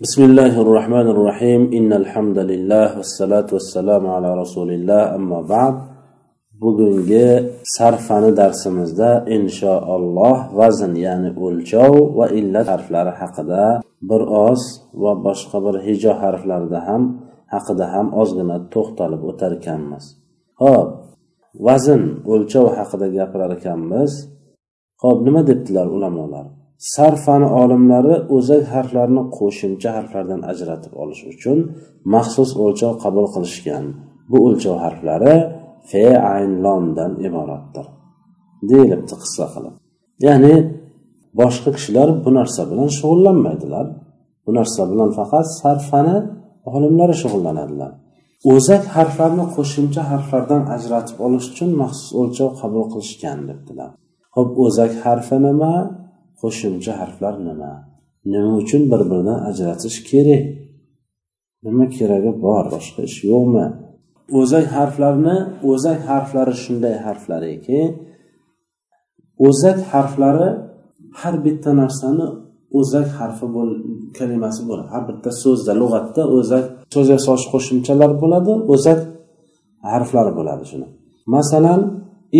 بسم الله الرحمن الرحيم إن الحمد لله والصلاة والسلام على رسول الله أما بعد bugungi sarfani darsimizda inshaalloh vazn ya'ni o'lchov va illat harflari haqida bir oz va boshqa bir hijo harflarida ham haqida ham ozgina to'xtalib o'tar ekanmiz ho'p vazn o'lchov haqida gapirar ekanmiz ho'p nima debdilar ulamolar Sarfani olimlari o'zak harflarni qo'shimcha harflardan ajratib olish uchun maxsus o'lchov qabul qilishgan. Bu o'lchov harflari fe ayn lomdan iboratdir deyilibdi qissa qilib. Ya'ni boshqa kishilar bu narsa bilan shug'ullanmaydilar. Bu narsa bilan faqat sarfani olimlari shug'ullanadilar. O'zak harflarni qo'shimcha harflardan ajratib olish uchun maxsus o'lchov qabul qilishgan debdilar. Ho'p o'zak harfi nima? Qo'shimcha harflar nima? Nima uchun bir biridan ajratish kerak? Nima keragi bor? Boshqa ish yo'qmi? O'zak harflarni o'zak harflari shunday harflarki o'zak harflari har bitta narsani o'zak harfi kalimasi bo'ladi har bitta so'zda lug'atda o'zak so'z yasovchi qo'shimchalar bo'ladi o'zak harflari bo'ladi shuni. Masalan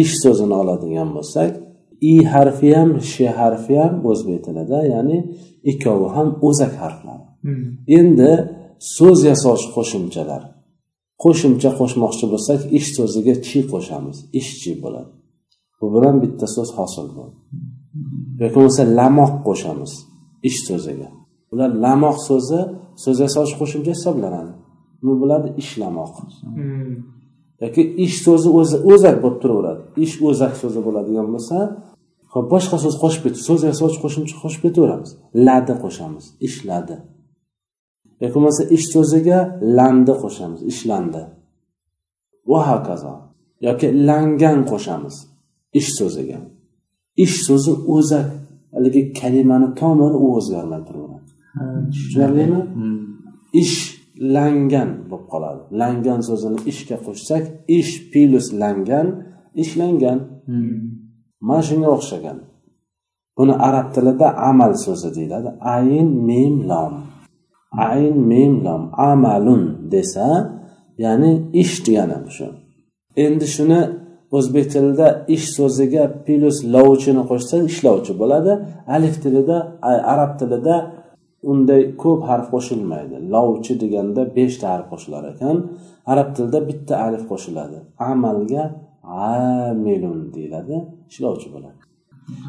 ish so'zini oladigan bo'lsak i harfi ham sh harfi ham o'zbek tilida ya'ni ikkovi ham o'zak harflar hmm. endi so'z yasovchi qo'shimchalar. Qo'shimcha qo'shmoqchi bo'lsak ish so'ziga chi qo'shamiz? Ishchi bo'ladi. Bu bilan bitta so'z hosil bo'ladi. Yoki bo'lmasa lamoq qo'shamiz ish so'ziga. Ular lamoq so'zi so'z yasovchi qo'shimcha hisoblanadi. Nima bo'ladi ishlamoq hmm. yoki ish so'zi o'zi o'zak bo'lib turaveradi. Ish o'zak so'zi bo'ladigan bo'lsa hop boshqa so'z qo'shib ketib so'z yasovchi qo'shimcha qo'shib ketaveramiz. Ladi qo'shamiz ishladi yoki bo'lmasa ish so'ziga landi qo'shamiz ishlandi va hokazo. Yoki langan qo'shamiz ish so'ziga. Ish so'zi o'zak haligi kalimani tomiri u o'zgarmay turaveradi tushunarlimi? ish langan bo'lib qoladi. Langan so'zini ishga qo'shsak ish plus langan ishlangan hmm. Mana shunga o'xshagan. Buni arab tilida amal so'zi deyiladi. Ayn mim lom. Ayn mim lom. Amalun desa ya'ni ish degani shu. Endi shuni o'zbek tilida ish so'ziga plus lovchini qo'shsa ishlovchi bo'ladi. Alif tilida arab tilida unday ko'p harf qo'shilmaydi. Lovchi deganda beshta harf qo'shilar ekan. Arab tilida bitta alif qo'shiladi. Amalga amilun deyiladi. Ishlovchi bo'ladi.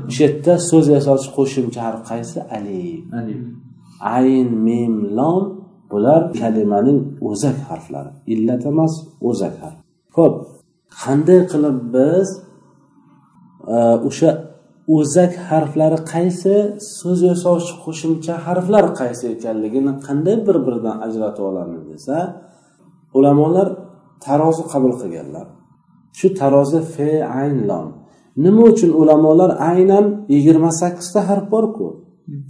O'sha yerda so'z yasovchi qo'shimcha harf qaysi alif. Ayn mim lom bular kalimaning o'zak harflari. Illat emas o'zak harf. Ho'p qanday qilib biz e, o'sha o'zak harflari qaysi so'z yasovchi qo'shimcha harflar qaysi ekanligini qanday bir biridan ajratib olamiz desa ulamolar tarozi qabul qilganlar shu tarozi fe ayn lom. Nima uchun ulamolar aynan yigirma sakkizta harf borku?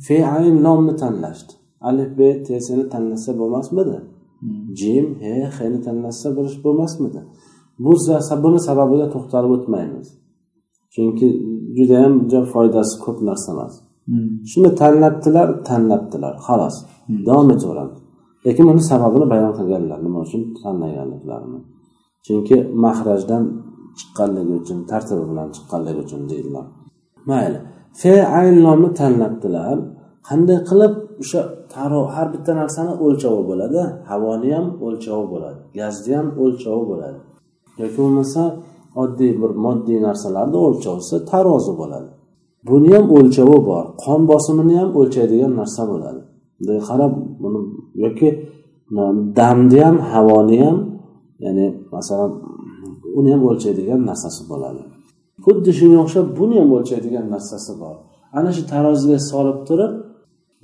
Fe ayn lomni tanlashdi. Alif b tsni tanlasa bo'lmasmidi? Jim he heni tanlasa bo'lish bo'lmasmidi? Bu buni sababiga to'xtalib o'tmaymiz. Chunki judayam foydasi ko'p narsa emas shuni tanlabdilar tanlabdilar xolos. Davom etaveramiz lekin buni sababini bayon qilganlar nima uchun? Tanlaganliklarini chunki mahrajdan chiqqanligi uchun tartibi bilan chiqqanligi uchun deydilar. Mayli fe aynlomni tanlabdilar qanday qilib o'sha taro har bitta narsani o'lchovi bo'ladi? Havoni ham o'lchovi bo'ladi gazni ham o'lchovi bo'ladi. Yoki bo'lmasa oddiy bir moddiy narsalarni o'lchovsi tarozi bo'ladi. Buni ham o'lchovi bor qon bosimini ham o'lchaydigan narsa bo'ladi. Bunday qarab buni yoki damni ham havoni ham ya'ni masalan uni ham o'lchaydigan narsasi bo'ladi. Xuddi shunga o'xshab buni ham o'lchaydigan narsasi bor. Ana shu taroziga solib turib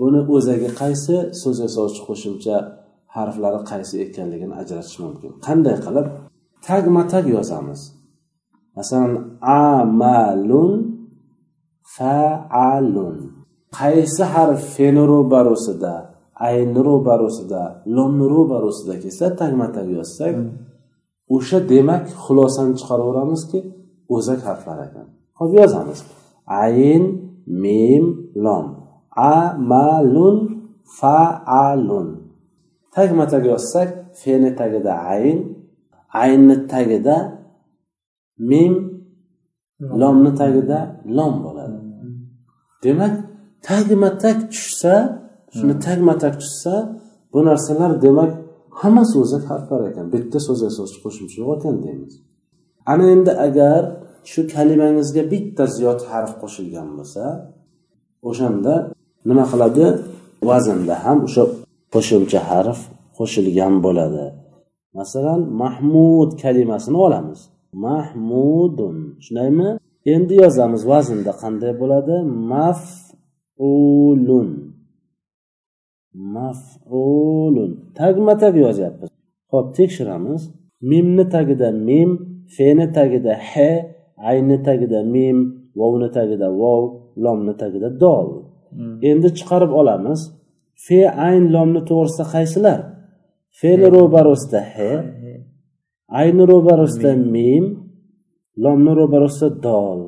buni o'zagi qaysi so'z yasovchi qo'shimcha harflari qaysi ekanligini ajratish mumkin. Qanday qilib? Tagma tag yozamiz. Masalan amalun faalun. Qaysi harf feni ro'barusida ayni ro'barusida lomni ro'barusida kelsa tagma tag yozsak hmm. O'sha demak xulosani chiqaraveramizki o'zak harflar ekan. Hozir yozamiz. Ayn mim lom. Amalun faalun. Tagma tag yozsak feni tagida ayn aynni tagida mim lomni tagida lom bo'ladi. Demak tagma tag tushsa shuni tagma tag tushsa bu narsalar demak hamma o'zak harflar ekan. Bitta so'z yasovchi qo'shimcha yo'q ekan deymiz. Ana endi agar shu kalimangizga bitta ziyod harf qo'shilgan bo'lsa o'shanda nima qiladi? Vaznda ham o'sha qo'shimcha harf qo'shilgan bo'ladi. Masalan mahmud kalimasini olamiz. Mahmudun shundaymi endi yozamiz vaznda qanday bo'ladi? Mafulun. Mafulun. Tagma tag yozyapmiz. Ho'p tekshiramiz. Mimni tagida mim feni tagida he ayni tagida mim vovni tagida vov lomni tagida dol. Hmm. endi chiqarib olamiz. Fe ayn lomni to'g'risida qaysilar? Fe'li ro'barosida he ayni ro'barosida mim. lomni ro'barosida dol.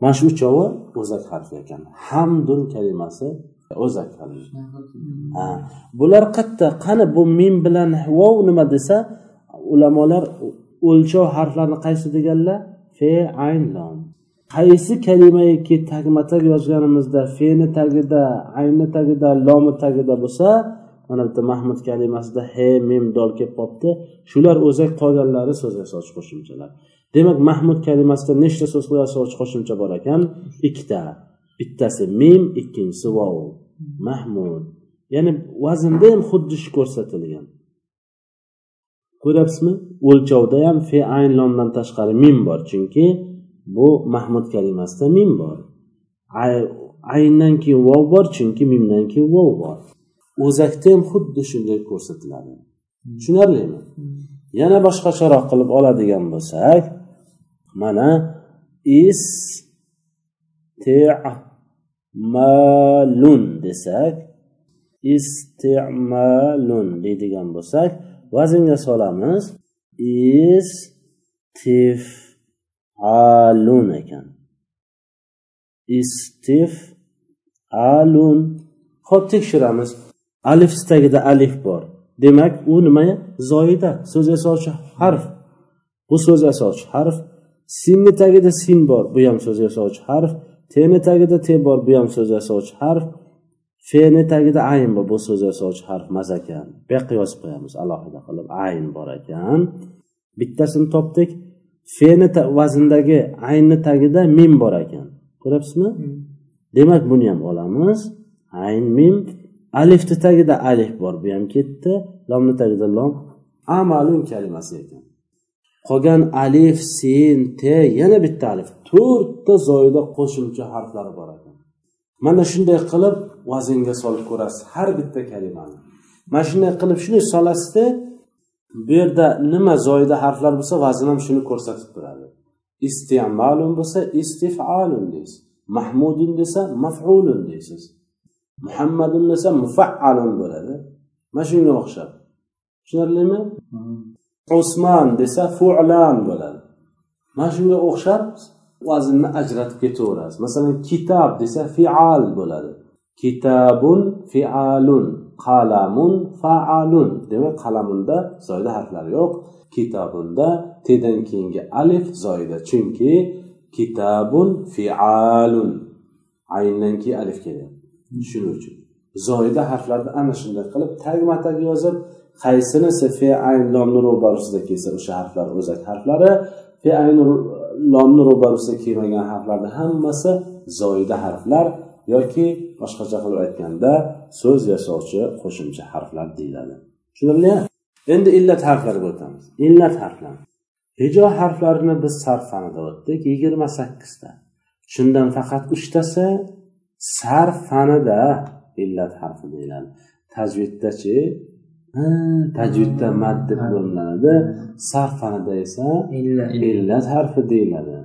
Mana shu uchovi o'zak harfi ekan. Hamdun kalimasi o'zak harfi bular qayerda qani bu mim bilan vov nima desa ulamolar o'lchov harflarni qaysi deganlar? Fe ayn lom qaysi kalimaiki tagma tag yozganimizda feni tagida ayni tagida lomi tagida bo'lsa mana bitta mahmud kalimasida he mim dol kelib qolibdi shular o'zak qolganlari so'z yasovchi qo'shimchalar. Demak mahmud kalimasida nechta so'z yasovchi qo'shimcha bor ekan? Ikkita bittasi mim ikkinchisi vov mahmud. Ya'ni vaznda ham xuddi shu ko'rsatilgan. Ko'ryapsizmi? O'lchovda ham fe ayn lomdan tashqari mim bor chunki bu mahmud kalimasida mim bor. Ayndan keyin vov bor chunki mimdan keyin vov bor. O'zakda ham xuddi shunday ko'rsatiladi. Tushunarlimi? Yana boshqacharoq qilib oladigan bo'lsak mana is malun desak istimalun deydigan bo'lsak vaznga solamiz istifalun ekan. Istifalun. Ho'p tekshiramiz. Alif tagida alif bor. Demak u nima? Zoida so'z yasovchi harf. Bu so'z yasovchi harf. Sinni tagida sin bor. Bu ham so'z yasovchi harf. Tni tagida te bor bu ham so'z yasovchi harf. Feni tagida ayn bor bu so'z yasovchi harf emas ekan. Bu yoqqa yozib qo'yamiz alohida qilib ayn bor ekan. Bittasini topdik. Feni vazndagi aynni tagida mim bor ekan. Ko'ryapsizmi? Hmm. demak buni ham olamiz. Ayn mim. Alifni tagida alif bor bu ham ketdi. Lomni tagida lom. Amalun kalimasi ekan qolgan alif sin te yana bitta alif. To'rtta zoyida qo'shimcha harflari bor ekan. Mana shunday qilib vaznga solib ko'rasiz har bitta kalimani. Mana shunday qilib shunday solasizda bu yerda nima zoyida harflar bo'lsa vazn ham shuni ko'rsatib turadi. Istimalun bo'lsa istifalun deysiz mahmudun desa mafulun deysiz muhammadun desa mufaalun bo'ladi. Mana shunga o'xshab. Tushunarlimi? Hmm. Usmon desa fulan bo'ladi. Mana shunga o'xshab vaznni ajratib ketaverasiz. Masalan kitob desa fial bo'ladi. Kitabun fialun qalamun faalun. Demak qalamunda zoyda harflar yo'q. Kitobunda tedan keyingi alif zoyda. Chunki kitabun fialun. Ayndan keyin alif keladi. Shuning uchun. Zoyida harflarni ana shunday qilib tagma tag yozib qaysinisi fe ayn lomni ro'barusida kelsa o'sha harflar o'zak harflari fe ayn lomni ro'barusida kelmagan harflarni hammasi zoyida harflar yoki boshqacha qilib aytganda so'z yasovchi qo'shimcha harflar deyiladi. Tushunilyapti endi illat harflariga o'tamiz. Illat harflar hijo harflarini biz sarf fanida o'tdik yigirma sakkizta. Shundan faqat uchtasi sarf fanida illat harfi deyiladi. Tajviddachi tajvidda mad deb bo'linadi sarf fanida esa illat. harfi deyiladi.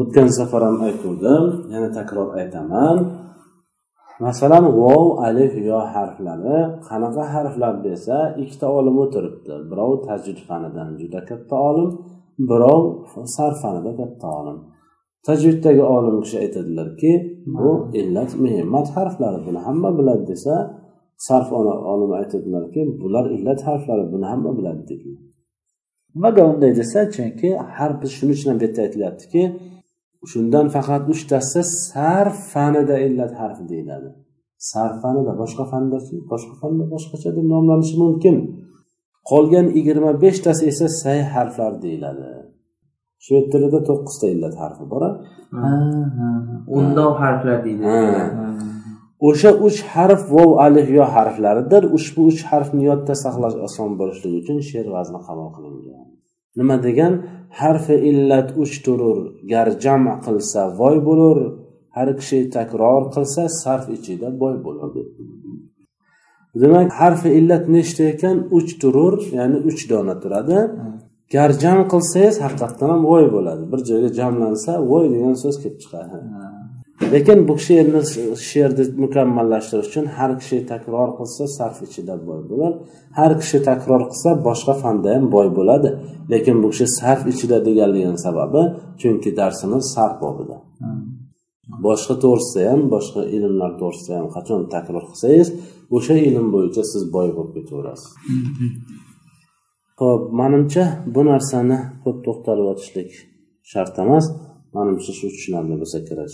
O'tgan safar ham aytuvdim yana takror aytaman. Masalan vov alif yo harflari. Qanaqa harflar desa ikkita olim o'tiribdi. Birov tajvid fanidan juda katta olim birov sarf fanida katta olim tajviddagi olim kishi aytadilarki bu illat muhimmat harflari buni hamma biladi desa sarf olim aytadilarki bular illat harflari buni hamma biladi dedilar. Nimaga unday desa chunki har shuning uchun ham bu yerda aytilyaptiki shundan faqat uchtasi sarf fanida illat harfi deyiladi. Sarf fanida boshqa fandachi boshqa fanda boshqacha deb nomlanishi mumkin. Qolgan yigirma beshtasi esa say harflar deyiladi shved tilida to'qqizta illat harfi bor undov harflar deydi. O'sha uch harf vov alif yo harflaridir. Ushbu uch harfni yodda saqlash oson bo'lishligi uchun she'r vazni qabul qilingan. Nima degan? Harfi illat uch turur. Gar jam qilsa voy bo'lur. Har kishi takror qilsa sarf ichida boy bo'ladi demak harfi illat nechta ekan? Uch turur ya'ni uch dona turadi gar jam qilsangiz haqiqatdan ham voy bo'ladi. Bir joyga jamlansa voy degan so'z kelib chiqadi. Lekin bu she'rni she'rni mukammallashtirish uchun har kishi takror qilsa sarf ichida boy bo'ladi. Har kishi takror qilsa boshqa fanda ham boy bo'ladi. Lekin bu kishi sarf ichida deganligini sababi chunki darsimiz sarf bobida. Boshqa to'g'risida ham boshqa ilmlar to'g'risida ham qachon takror qilsangiz o'sha ilm bo'yicha siz boy bo'lib ketaverasiz ho'p manimcha bu narsani ko'p to'xtalib o'tishlik shart emas. Manimcha shu tushunarli bo'lsa kerak.